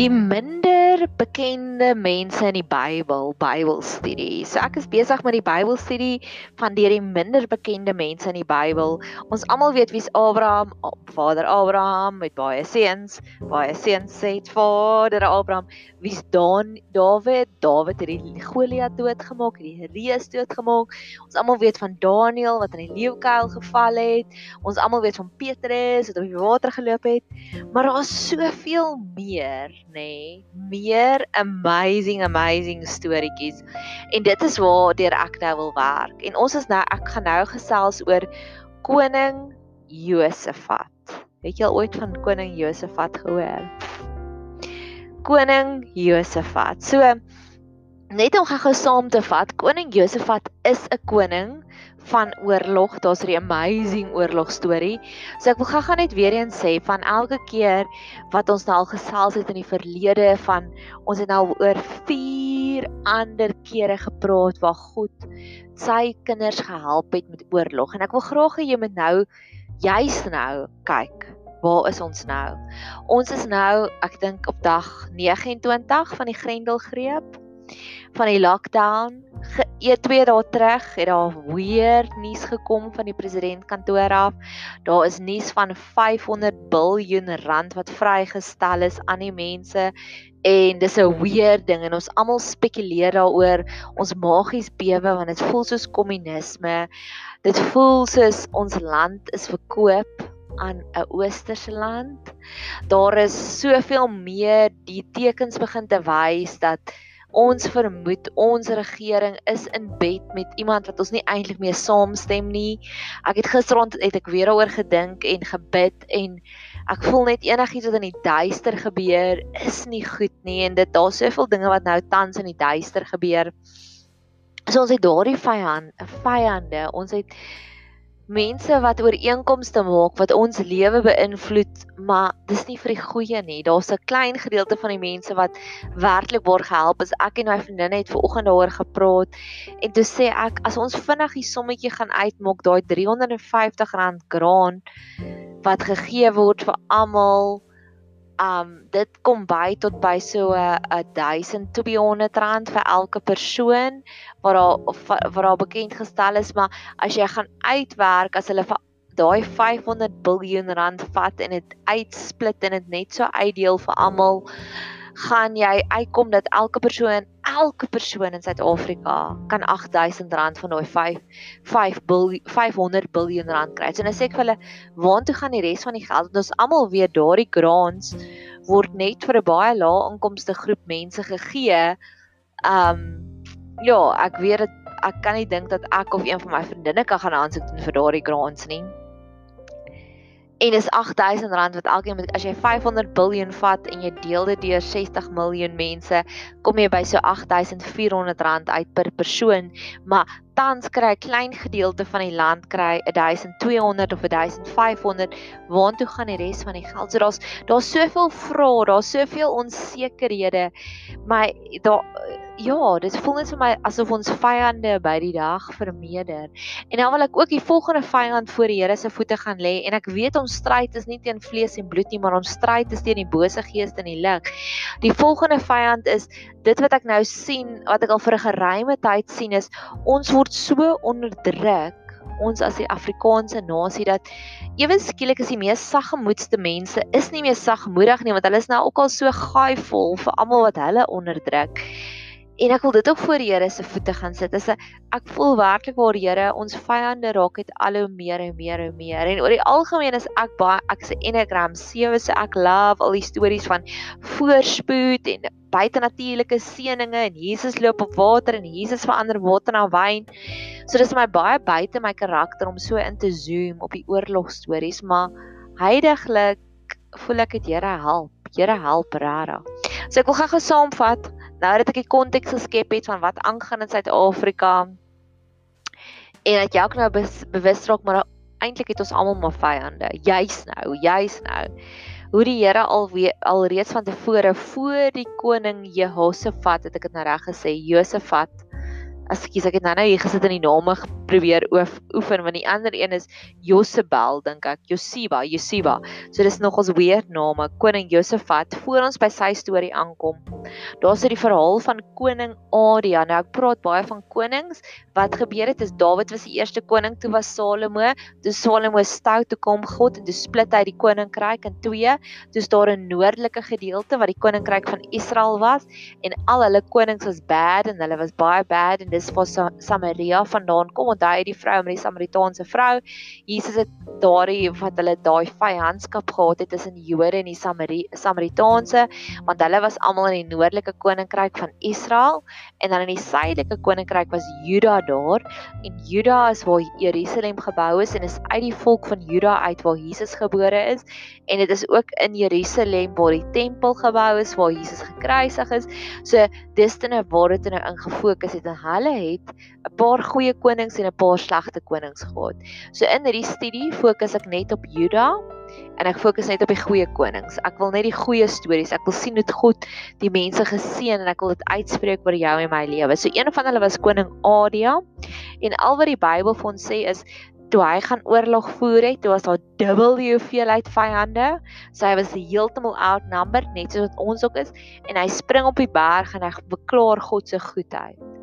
die minder bekende mense in die Bybel, Bybelstudie. So ek is besig met die Bybelstudie van deur die minder bekende mense in die Bybel. Ons almal weet wie's Abraham, Vader Abraham met baie seuns, baie seuns sê Vader Abraham. Wie's Dan Dawid? Dawid het die Goliat doodgemaak, die reus doodgemaak. Ons almal weet van Daniël wat in die leeukuil geval het. Ons almal weet van Petrus wat op die water geloop het. Maar daar's soveel meer nê, nee, meer amazing amazing storieetjies. En dit is waar deur ek nou wil werk. En ons is nou ek gaan nou gesels oor koning Josafat. Het jy al ooit van koning Josafat gehoor? Koning Josafat. So net om gou saam te vat, koning Josafat is 'n koning van oorlog. Daar's 'n amazing oorlog storie. So ek wil gou-gou net weer eens sê van elke keer wat ons nou al gesels het in die verlede van ons het nou oor 4 ander kere gepraat waar God sy kinders gehelp het met oorlog. En ek wil graag hê jy moet nou juis nou kyk. Waar is ons nou? Ons is nou, ek dink op dag 29 van die Grendelgreep van die lockdown. Ge twee dae terug het daar weer nuus gekom van die president kantoor af. Daar is nuus van 500 biljoen rand wat vrygestel is aan die mense en dis 'n weird ding en ons almal spekuleer daaroor. Ons magies bewe want dit voel soos kommunisme. Dit voel soos ons land is verkoop aan 'n oosterse land. Daar is soveel meer die tekens begin te wys dat Ons vermoed ons regering is in bed met iemand wat ons nie eintlik mee saamstem nie. Ek het gisterond het ek weer daaroor gedink en gebid en ek voel net enigiets wat in die duister gebeur is nie goed nie en dit daar's soveel dinge wat nou tans in die duister gebeur. So ons het daardie vyand, vyande, ons het mense wat ooreenkomste maak wat ons lewe beïnvloed, maar dis nie vir die goeie nie. Daar's 'n klein gedeelte van die mense wat werklik word gehelp. As ek en my vriendinne het ver oggend daaroor gepraat en toe sê ek as ons vinnig die sommetjie gaan uitmaak, daai R350 graan wat gegee word vir almal um dit kom by tot by so 'n 1200 rand vir elke persoon wat daar wat daar bekend gestel is maar as jy gaan uitwerk as hulle daai 500 miljard rand vat en dit uitsplit en dit net so uitdeel vir almal gaan jy uitkom dat elke persoon elke persoon in Suid-Afrika kan R8000 van daai 5 5 biljoen 500 biljoen rand kry. So nou sê ek vir hulle, waartoe gaan die res van die geld? Ons almal weet daardie grants word net vir 'n baie lae inkomste groep mense gegee. Um ja, ek weet dit ek kan nie dink dat ek of een van my vriendinne kan gaan aansoek doen vir daardie grants nie en is R8000 wat elkeen moet as jy 500 biljoen vat en jy deel dit deur 60 miljoen mense, kom jy by so R8400 uit per persoon, maar tans kry 'n klein gedeelte van die land kry 1200 of 1500 waartoe gaan die res van die geld? So daar's daar's soveel vrae, daar's soveel onsekerhede. Maar daar ja, dit voel net vir my asof ons vyande by die dag vermeerder. En dan wil ek ook die volgende vyand voor die Here se voete gaan lê en ek weet ons stryd is nie teen vlees en bloed nie, maar ons stryd is teen die bose geeste in die lig. Die volgende vyand is dit wat ek nou sien, wat ek al vir 'n geruime tyd sien is ons word so onderdruk ons as die Afrikaanse nasie dat ewe skielik is die mees saggemoedste mense is nie meer sagmoedig nie want hulle is nou ook al so gaai vol vir almal wat hulle onderdruk. En ek wil dit ook voor Here se voete gaan sit. 'n ek voel werklik waar Here ons vyande raak het al hoe meer en meer en meer. En oor die algemeen is ek baie ek se Enneagram 7 se ek love al die stories van voorspoed en buitenatuurlike seëninge en Jesus loop op water en Jesus verander water na wyn. So dis my baie buite my karakter om so in te zoom op die oorlogstories, maar heidaglik voel ek dit Here help. Here help regtig. So ek wil gou-gou saamvat nou dat ek die konteks geskep het van wat aangaan in Suid-Afrika en dat jy ook nou bewus raak maar eintlik het ons almal maar vyande juis nou juis nou. Hoe die Here al al reeds van tevore voor die koning Jehoshafat het ek dit nou reg gesê Josafat as ek het nou nou hier gesit in die name probeer oefen want die ander een is Josebel dink ek. Josiba Josiba. So dis nog ons weird name. Koning Josafat voor ons by sy storie aankom daar's dit die verhaal van koning Adia nou ek praat baie van konings. Wat gebeur het is Dawid was die eerste koning toe was Salomo. Toe Salomo stout toe kom God en toe split hy die koninkryk in twee. Toe's daar 'n noordelike gedeelte wat die koninkryk van Israel was en al hulle konings was bad en hulle was baie bad en waar Samaria vandaan kom onthou jy die vrou met die Samaritaanse vrou Jesus het daardie wat hulle daai vyandskap gehad het tussen die Jode en die Samari Samaritaanse want hulle was almal in die noordelike koninkryk van Israel en dan in die suidelike koninkryk was Juda daar en Juda is waar Jerusalem gebou is en is uit die volk van Juda uit waar Jesus gebore is en dit is ook in Jerusalem waar die tempel gebou is waar Jesus gekruisig is. So dis dan nou waar dit nou ingefokus het en hulle het 'n paar goeie konings en 'n paar slegte konings gehad. So in hierdie studie fokus ek net op Juda en ek fokus net op die goeie konings. Ek wil net die goeie stories. Ek wil sien hoe God die mense geseën en ek wil dit uitspreek oor jou en my lewe. So een van hulle was koning Adia en al wat die Bybel vir ons sê is toe hy gaan oorlog voer het, toe was daar dubbel die hoeveelheid vyande. So hy was heeltemal outnumbered, net soos wat ons ook is, en hy spring op die berg en hy beklaar God se goedheid.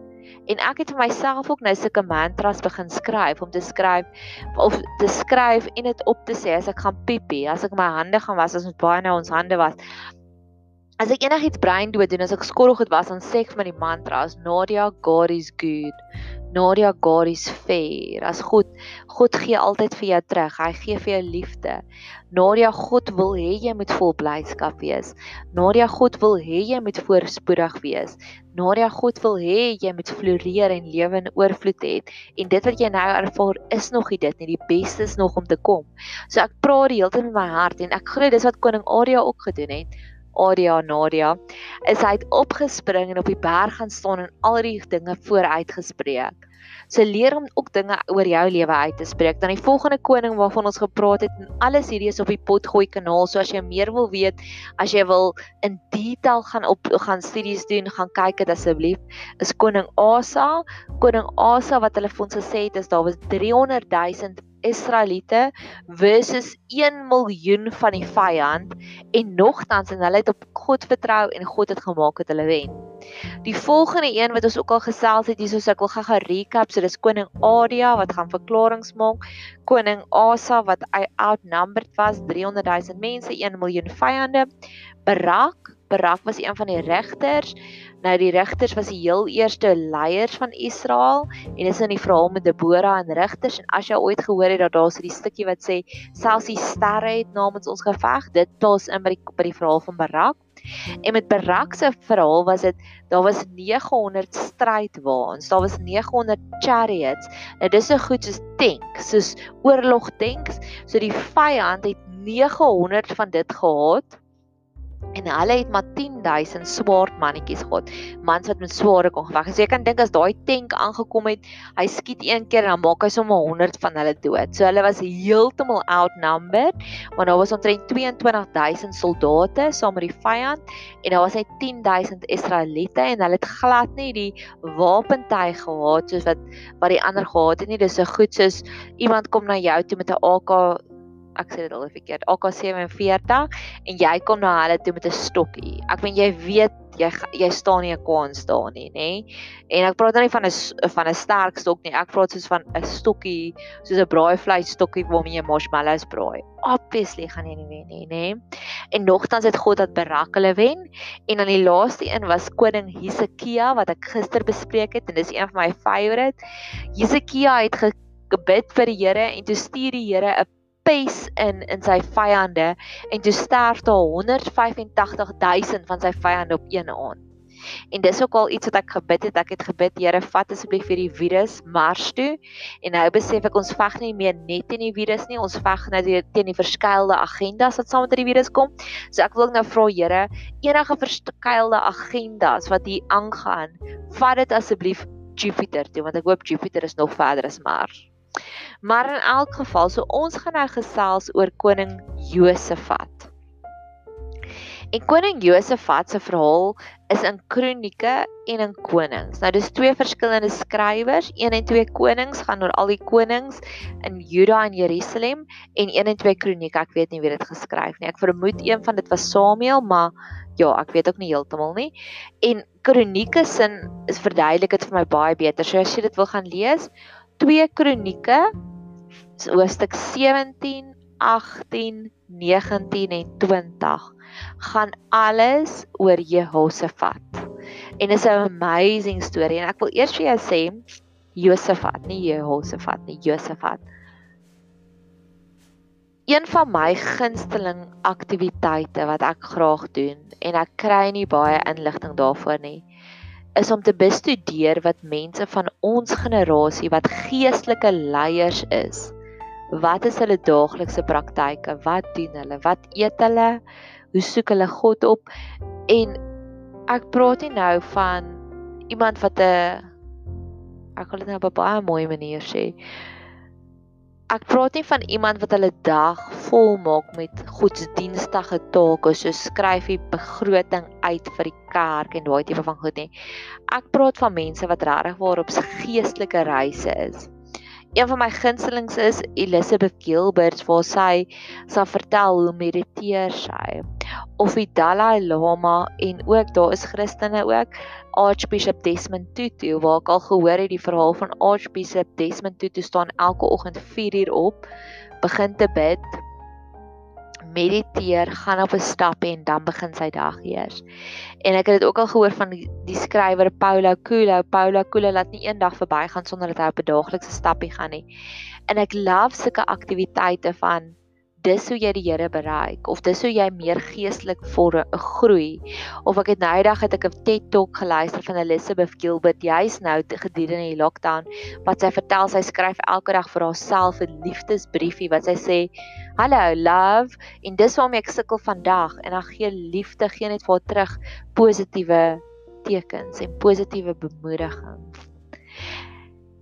En ek het vir myself ook nou sulke mantras begin skryf om te skryf of te skryf en dit op te sê as ek gaan piepie, as ek my hande gaan was, as ons baie nou ons hande was. As ek enigiets brein dood doen, as ek skorrel goed was, dan sê ek vir my die mantras Nadia God is good. Nadia God is fair. As God God gee altyd vir jou terug. Hy gee vir jou liefde. Nadia God wil hê jy moet vol blydskap wees. Nadia God wil hê jy moet voorspoedig wees. Nadia God wil hê jy moet floreer en lewe in oorvloed hê. En dit wat jy nou ervaar is nog nie dit nie. Die beste is nog om te kom. So ek praat die hele tyd met my hart en ek glo dis wat koning Adia ook gedoen het. Adia Nadia is hy het opgespring en op die berg gaan staan en al die dinge vooruit gespreek. So leer om ook dinge oor jou lewe uit te spreek. Dan die volgende koning waarvan ons gepraat het, en alles hierdie is op die potgooi kanaal. So as jy meer wil weet, as jy wil in detail gaan op gaan studies doen, gaan kyk dit asseblief. Is koning Asa, koning Asa wat hulle vir ons gesê het is daar was 300 000 Israeliete versus 1 miljoen van die vyand en nogtans en hulle het op God vertrou en God het gemaak dat hulle wen. Die volgende een wat ons ook al gesels het hier soos ek wil gou-gou recap, so dis koning Adia wat gaan verklaringe maak, koning Asa wat outnumbered was 300 000 mense, 1 miljoen vyande, Barak Barak was een van die regters. Nou die regters was die heel eerste leiers van Israel en dit is in die verhaal met Debora en regters en as jy ooit gehoor het dat daar so 'n stukkie wat sê selfs die sterre het namens ons geveg, dit pas in by die by die verhaal van Barak. En met Barak se verhaal was dit daar was 900 strydwaans, daar was 900 chariots. Nou dis so goed soos tanks, soos oorlogtanks. So die vyand het 900 van dit gehad en hulle het maar 10000 swart mannetjies gehad. Mans wat met sware kon geveg so jy kan dink as daai tank aangekom het hy skiet een keer en dan maak hy sommer 100 van hulle dood. So hulle was heeltemal outnumbered want daar was omtrent 22000 soldate saam met die vyand en daar was net 10000 Israeliete en hulle het glad nie die wapentuig gehad soos wat wat die ander gehad het nie. Dis so goed soos iemand kom na jou toe met 'n AK ek sê dit al verkeerd AK47 en jy kom na hulle toe met 'n stokkie. Ek weet jy weet jy jy staan nie 'n kans daar nie, nê? En ek praat nou nie van 'n van 'n sterk stok nie. Ek praat soos van 'n stokkie, soos 'n braaivleis stokkie waarmee jy marshmallows braai. Obviously gaan jy nie wen nie, nê? En nogtans het God dat Barak hulle wen en dan die laaste een was koning Hesekia wat ek gister bespreek het en dis een van my favourite. Hesekia het gebid vir die Here en toe stuur die Here 'n pes in in sy vyande en toe sterf daar 185000 van sy vyande op een aand. En dis ook al iets wat ek gebid het. Ek het gebid, Here, vat asseblief hierdie virus mars toe. En nou besef ek ons veg nie meer net teen die virus nie, ons veg nou teen die verskeidelde agendas wat saam met hierdie virus kom. So ek wil ook nou vra, Here, enige verskeidelde agendas wat hier aangaan, vat dit asseblief Jupiter toe, want ek hoop Jupiter is nog verder as Mars. Maar in elk geval, so ons gaan nou gesels oor koning Josafat. En koning Josafat se verhaal is in Kronieke en in Konings. Nou dis twee verskillende skrywers. 1 en 2 Konings gaan oor al die konings in Juda en Jerusalem en 1 en 2 Kronieke, ek weet nie wie dit geskryf nie. Ek vermoed een van dit was Samuel, maar ja, ek weet ook nie heeltemal nie. En Kronieke sin is verduidelik dit vir my baie beter. So as jy dit wil gaan lees, 2 Kronieke hoofstuk 17, 18, 19 en 20 gaan alles oor Jehosafat. En is 'n amazing storie en ek wil eers vir jou sê Josafat, nie Jehosafat nie, Josafat. Een van my gunsteling aktiwiteite wat ek graag doen en ek kry nie baie inligting daarvoor nie, is om te bestudeer wat mense van ons generasie wat geestelike leiers is. Wat is hulle daaglikse praktyke? Wat doen hulle? Wat eet hulle? hoe soek hulle God op en ek praat nie nou van iemand wat 'n ek wil dit nou op 'n baie mooi manier sê ek praat nie van iemand wat hulle dag vol maak met godsdienstige take soos skryf die begroting uit vir die kerk en daai tipe van goed nie. Ek praat van mense wat regtig waarop se geestelike reise is. Een van my gunstelings is Elizabeth Gilbert waar sy sal vertel hoe mediteer sy. Of die Dalai Lama en ook daar is Christene ook Archbishop Desmond Tutu waar ek al gehoor het die verhaal van Archbishop Desmond Tutu staan elke oggend 4 uur op begin te bid mediteer, gaan op 'n stap en dan begin sy dag eers. En ek het dit ook al gehoor van die, die skrywer Paulo Coelho. Paulo Coelho laat nie eendag verbygaan sonder dat hy op 'n daaglikse stapie gaan nie. En ek love sulke aktiwiteite van dis hoe jy die Here bereik of dis hoe jy meer geestelik voor 'n groei. Of ek het nou eendag het ek 'n TED Talk geluister van Elizabeth Gilbert jy's nou gedurende die lockdown wat sy vertel sy skryf elke dag vir haarself 'n liefdesbriefie wat sy sê hallo love en dis waarmee ek sukkel vandag en dan gee liefde gee net vir haar terug positiewe tekens en positiewe bemoediging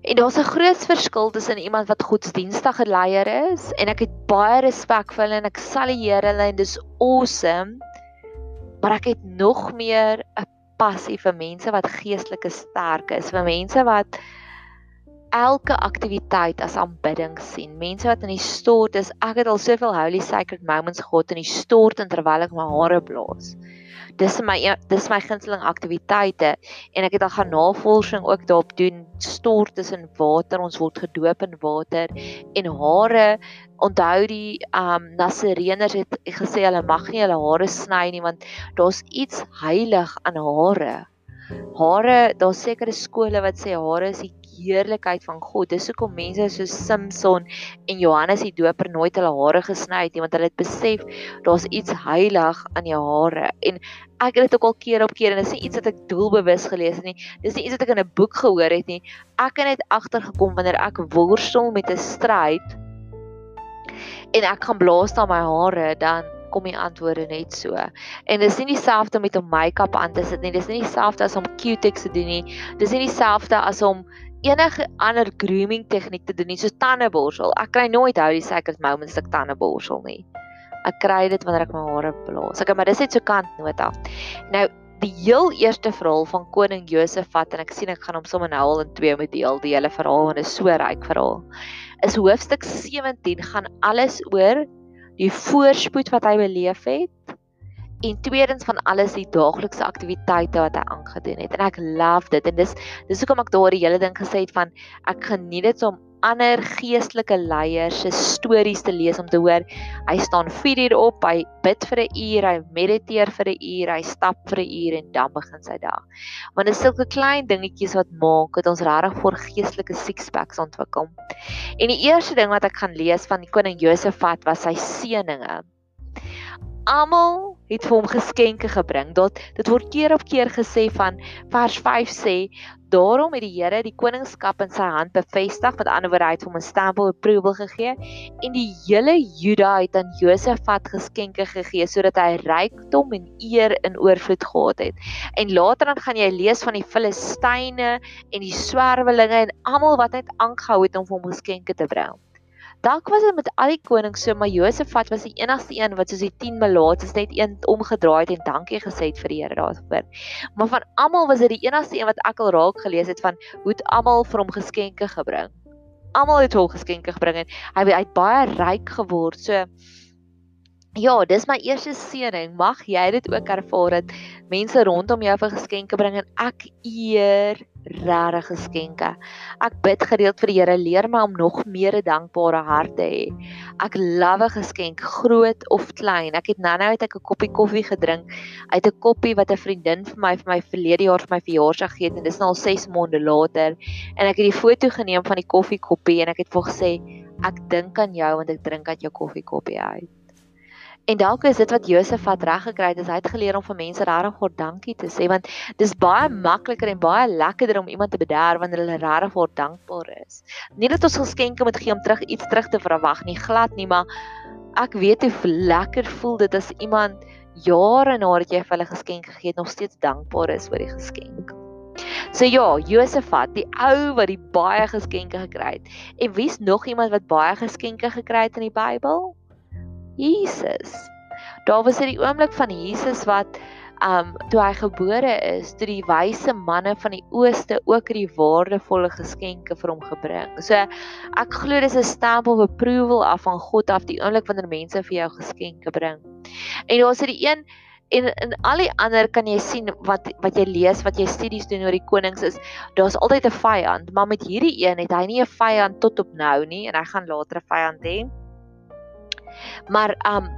En daar's 'n groot verskil tussen iemand wat godsdienstige leier is en ek het baie respek vir hulle en ek sal die Here hulle en dis awesome. Maar ek het nog meer 'n passie vir mense wat geestelike sterk is, vir mense wat elke aktiwiteit as aanbidding sien. Mense wat in die stort is. Ek het al soveel holy sacred moments gehad in die stort terwyl ek my hare blaas dis my dis my gunsteling aktiwiteite en ek het al gaan navorsing ook daarop doen stort tussen water ons word gedoop in water en hare onthou die um nasereners het gesê hulle mag nie hulle hare sny nie want daar's iets heilig aan hare hare daar's sekere skole wat sê hare is die heerlikheid van God. Dis hoekom mense soos Samson en Johannes die Doper nooit hulle hare gesny het nie, want hulle het besef daar's iets heilig aan jou hare. En ek het dit ook al keer op keer en dit is nie iets wat ek doelbewus gelees het nie. Dis nie iets wat ek in 'n boek gehoor het nie. Ek het net agtergekom wanneer ek worstel met 'n stryd en ek gaan blaas na my hare dan kom die antwoorde net so. En dis nie dieselfde met om make-up aan te sit nie. Dis nie dieselfde as om Q-tips te doen nie. Dis nie dieselfde as om enige ander grooming tegniek te doen nie, soos tandeborsel. Ek kry nooit hou die sacred moments ek tandeborsel nie. Ek kry dit wanneer ek my hare blaas. Ek maar dis net so kant nota. Nou die heel eerste verhaal van koning Josafat en ek sien ek gaan hom sommer nou al in twee moet deel die hele verhaal want dit is so ryk verhaal. Is hoofstuk 17 gaan alles oor die voorspoed wat hy beleef het en tweedens van alles die daaglikse aktiwiteite wat hy aangedoen het. En ek love dit. En dis dis hoekom ek daardie hele ding gesê het van ek geniet dit om ander geestelike leiers se stories te lees om te hoor hy staan 4 uur op hy bid vir 'n uur hy mediteer vir 'n uur hy stap vir 'n uur en dan begin sy dag. Want dit is sulke klein dingetjies wat maak dat ons regtig vir geestelike sixpacks ontwikkel. En die eerste ding wat ek gaan lees van die koning Josafat was sy seëninge. Almal het vir hom geskenke gebring. Dat dit word keer op keer gesê van vers 5 sê daarom het die Here die koningskap in sy hand bevestig, met ander woorde hy het hom 'n stempel approval gegee en die hele Juda het aan Josafat geskenke gegee sodat hy rykdom en eer in oorvloed gehad het. En later dan gaan jy lees van die Filistyne en die swerwelinge en almal wat net aangehou het om vir hom geskenke te bring dalk was dit met al die konings so, maar Josafat was die enigste een wat soos die 10 melaatses net een omgedraai het en dankie gesê het vir die Here daarvoor. Maar van almal was dit die enigste een wat ek al raak gelees het van hoe het almal vir hom geskenke gebring. Almal het hom geskenke gebring en hy het baie ryk geword. So Ja, dis my eerste seëning. Mag jy dit ook ervaar dat mense rondom jou vir geskenke bring en ek eer regtig geskenke. Ek bid gereeld vir die Here, leer my om nog meer 'n dankbare hart te hê. Ek love 'n geskenk, groot of klein. Ek het nou-nou uit 'n koppie koffie gedrink uit 'n koppie wat 'n vriendin vir my vir my verlede jaar vir my verjaarsdag gegee het en dis nou al 6 maande later en ek het die foto geneem van die koffiekoppie en ek het vir gesê ek dink aan jou want ek drink uit jou koffiekoppie uit. En dalk is dit wat Josefat reg gekry het, is hy het geleer om vir mense regtig God dankie te sê want dis baie makliker en baie lekkerder om iemand te bederf wanneer hulle regtig vir dankbaar is. Nie dat ons geskenke moet gee om terug iets terug te verwag nie, glad nie, maar ek weet hoe lekker voel dit as iemand jare nadat jy vir hulle geskenk gegee het nog steeds dankbaar is vir die geskenk. So ja, Josefat, die ou wat die baie geskenke gekry het. En wie's nog iemand wat baie geskenke gekry het in die Bybel? Jesus. Daar was dit die oomblik van Jesus wat um toe hy gebore is, toe die wyse manne van die ooste ook hierdie waardevolle geskenke vir hom gebring. So ek glo dis 'n stamp of approval af van God af die oomblik wanneer mense vir jou geskenke bring. En daar's dit die een en in al die ander kan jy sien wat wat jy lees, wat jy studies doen oor die konings is, daar's altyd 'n vyand, maar met hierdie een het hy nie 'n vyand tot op nou nie en hy gaan later 'n vyand hê. Maar um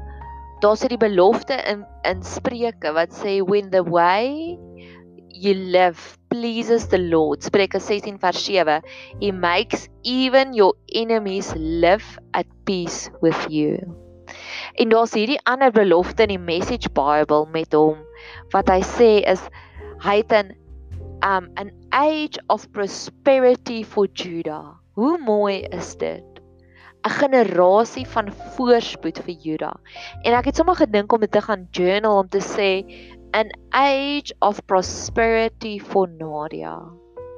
daar's hierdie belofte in in Spreuke wat sê when the way you live pleases the Lord. Spreuke 16 vers 7. He makes even your enemies live at peace with you. En daar's hierdie ander belofte in die Message Bible met hom wat hy sê is hy het 'n um an age of prosperity for Judah. Hoe mooi is dit? 'n generasie van voorspoed vir Juda. En ek het sommer gedink om dit te gaan journal om te sê an age of prosperity for Nadia.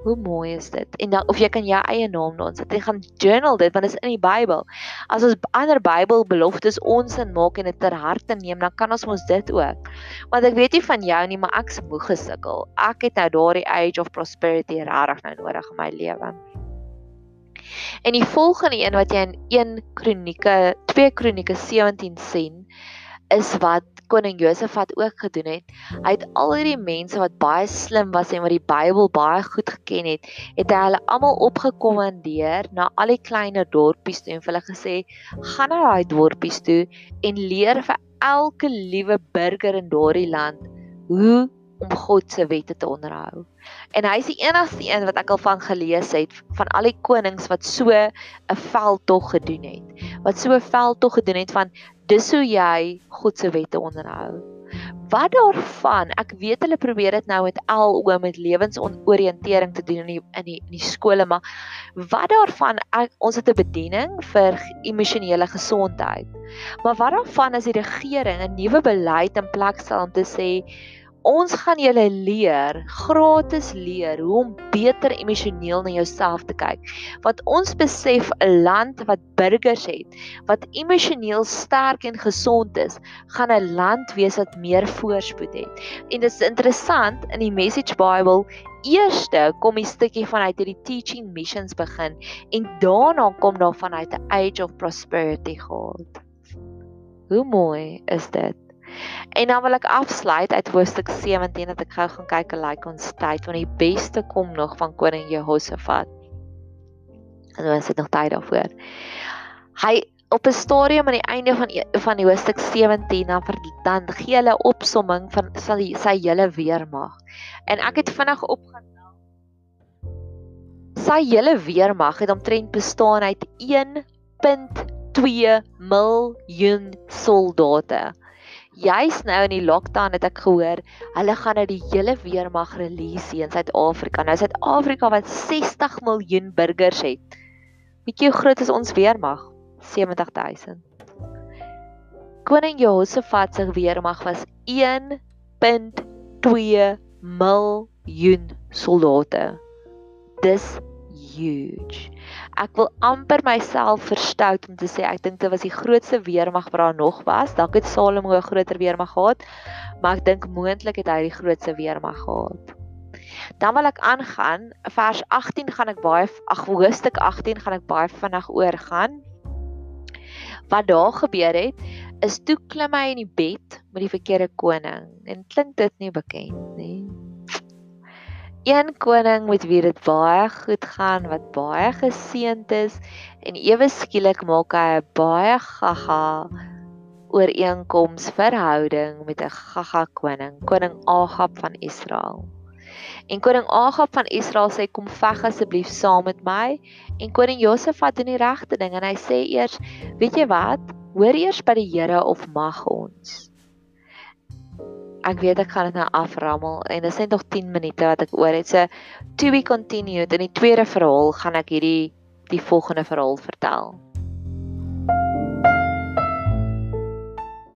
Hoe mooi is dit? En dan of jy kan jou eie naam na ons sit. Jy gaan journal dit want dit is in die Bybel. As ons ander Bybelbeloftes ons in maak en dit ter harte neem, dan kan ons mos dit ook. Want ek weet nie van jou nie, maar ek se moeg gesukkel. Ek het nou daardie age of prosperity regtig nou nodig in my lewe. En die volgende een wat jy in 1 Kronieke 2 Kronieke 17 sien is wat koning Josafat ook gedoen het. Hy het al hierdie mense wat baie slim was en wat die Bybel baie goed geken het, het hy hulle almal opgekommandeer na al die kleiner dorpies toe en vir hulle gesê: "Gaan na daai dorpies toe en leer vir elke liewe burger in daardie land hoe om God se wette te onderhou." En hy is die enigste een wat ek al van gelees het van al die konings wat so 'n veldtog gedoen het. Wat so 'n veldtog gedoen het van dis hoe jy God se wette onderhou. Wat daarvan? Ek weet hulle probeer dit nou met al oom met lewensoriëntering te doen in die in die in die skole, maar wat daarvan? Ek, ons het 'n bediening vir emosionele gesondheid. Maar wat daarvan as die regering 'n nuwe beleid in plek stel om te sê Ons gaan julle leer, gratis leer hoe om beter emosioneel na jouself te kyk. Want ons besef 'n land wat burgers het, wat emosioneel sterk en gesond is, gaan 'n land wees wat meer voorspoed het. En dit is interessant in die Message Bible Eerste kom die stukkie vanuit hierdie teaching missions begin en daarna kom daar vanuit 'n age of prosperity God. Hoe mooi is dit? En dan wil ek afsluit uit hoofstuk 17 dat ek gou gaan kyk hoe lyk ons tyd want die beste kom nog van koning Jehoshafat. En ons het nog tyd daarvoor. Hy op 'n stadium aan die einde van van die hoofstuk 17 dan dan gee hulle opsomming van sy sy hele weermag. En ek het vinnig opgetel. Sy hele weermag het omtrent bestaan uit 1.2 miljoen soldate juis nou in die lockdown het ek gehoor hulle gaan nou die hele weermag release in Suid-Afrika. Nou Suid-Afrika wat 60 miljoen burgers het. Weet jy hoe groot is ons weermag? 70000. Koning Jehoshafat se weermag was 1.2 miljoen soldate. Dis huge. Ek wil amper myself verstout om te sê ek dink dit was die grootste weermag wat daar nog was. Dalk het Salomo 'n groter weermag gehad, maar ek dink moontlik het hy die grootste weermag gehad. Dan wil ek aangaan, vers 18 gaan ek baie ag hoofstuk 18 gaan ek baie vinnig oorgaan. Wat daar gebeur het is toe klim hy in die bed met die verkeerde koning. En klink dit nie bekend nie? Een koning met wie dit baie goed gaan, wat baie geseënd is en ewe skielik maak hy 'n baie gaga ooreenkoms verhouding met 'n gaga koning, koning Agab van Israel. En koning Agab van Israel sê kom veg asseblief saam met my en koning Josafat doen die regte ding en hy sê eers, weet jy wat? Hoor eers by die Here of mag ons ek weet ek gaan dit nou aframmel en dit is net nog 10 minute wat ek oor het. So to be continued in die tweede verhaal gaan ek hierdie die volgende verhaal vertel.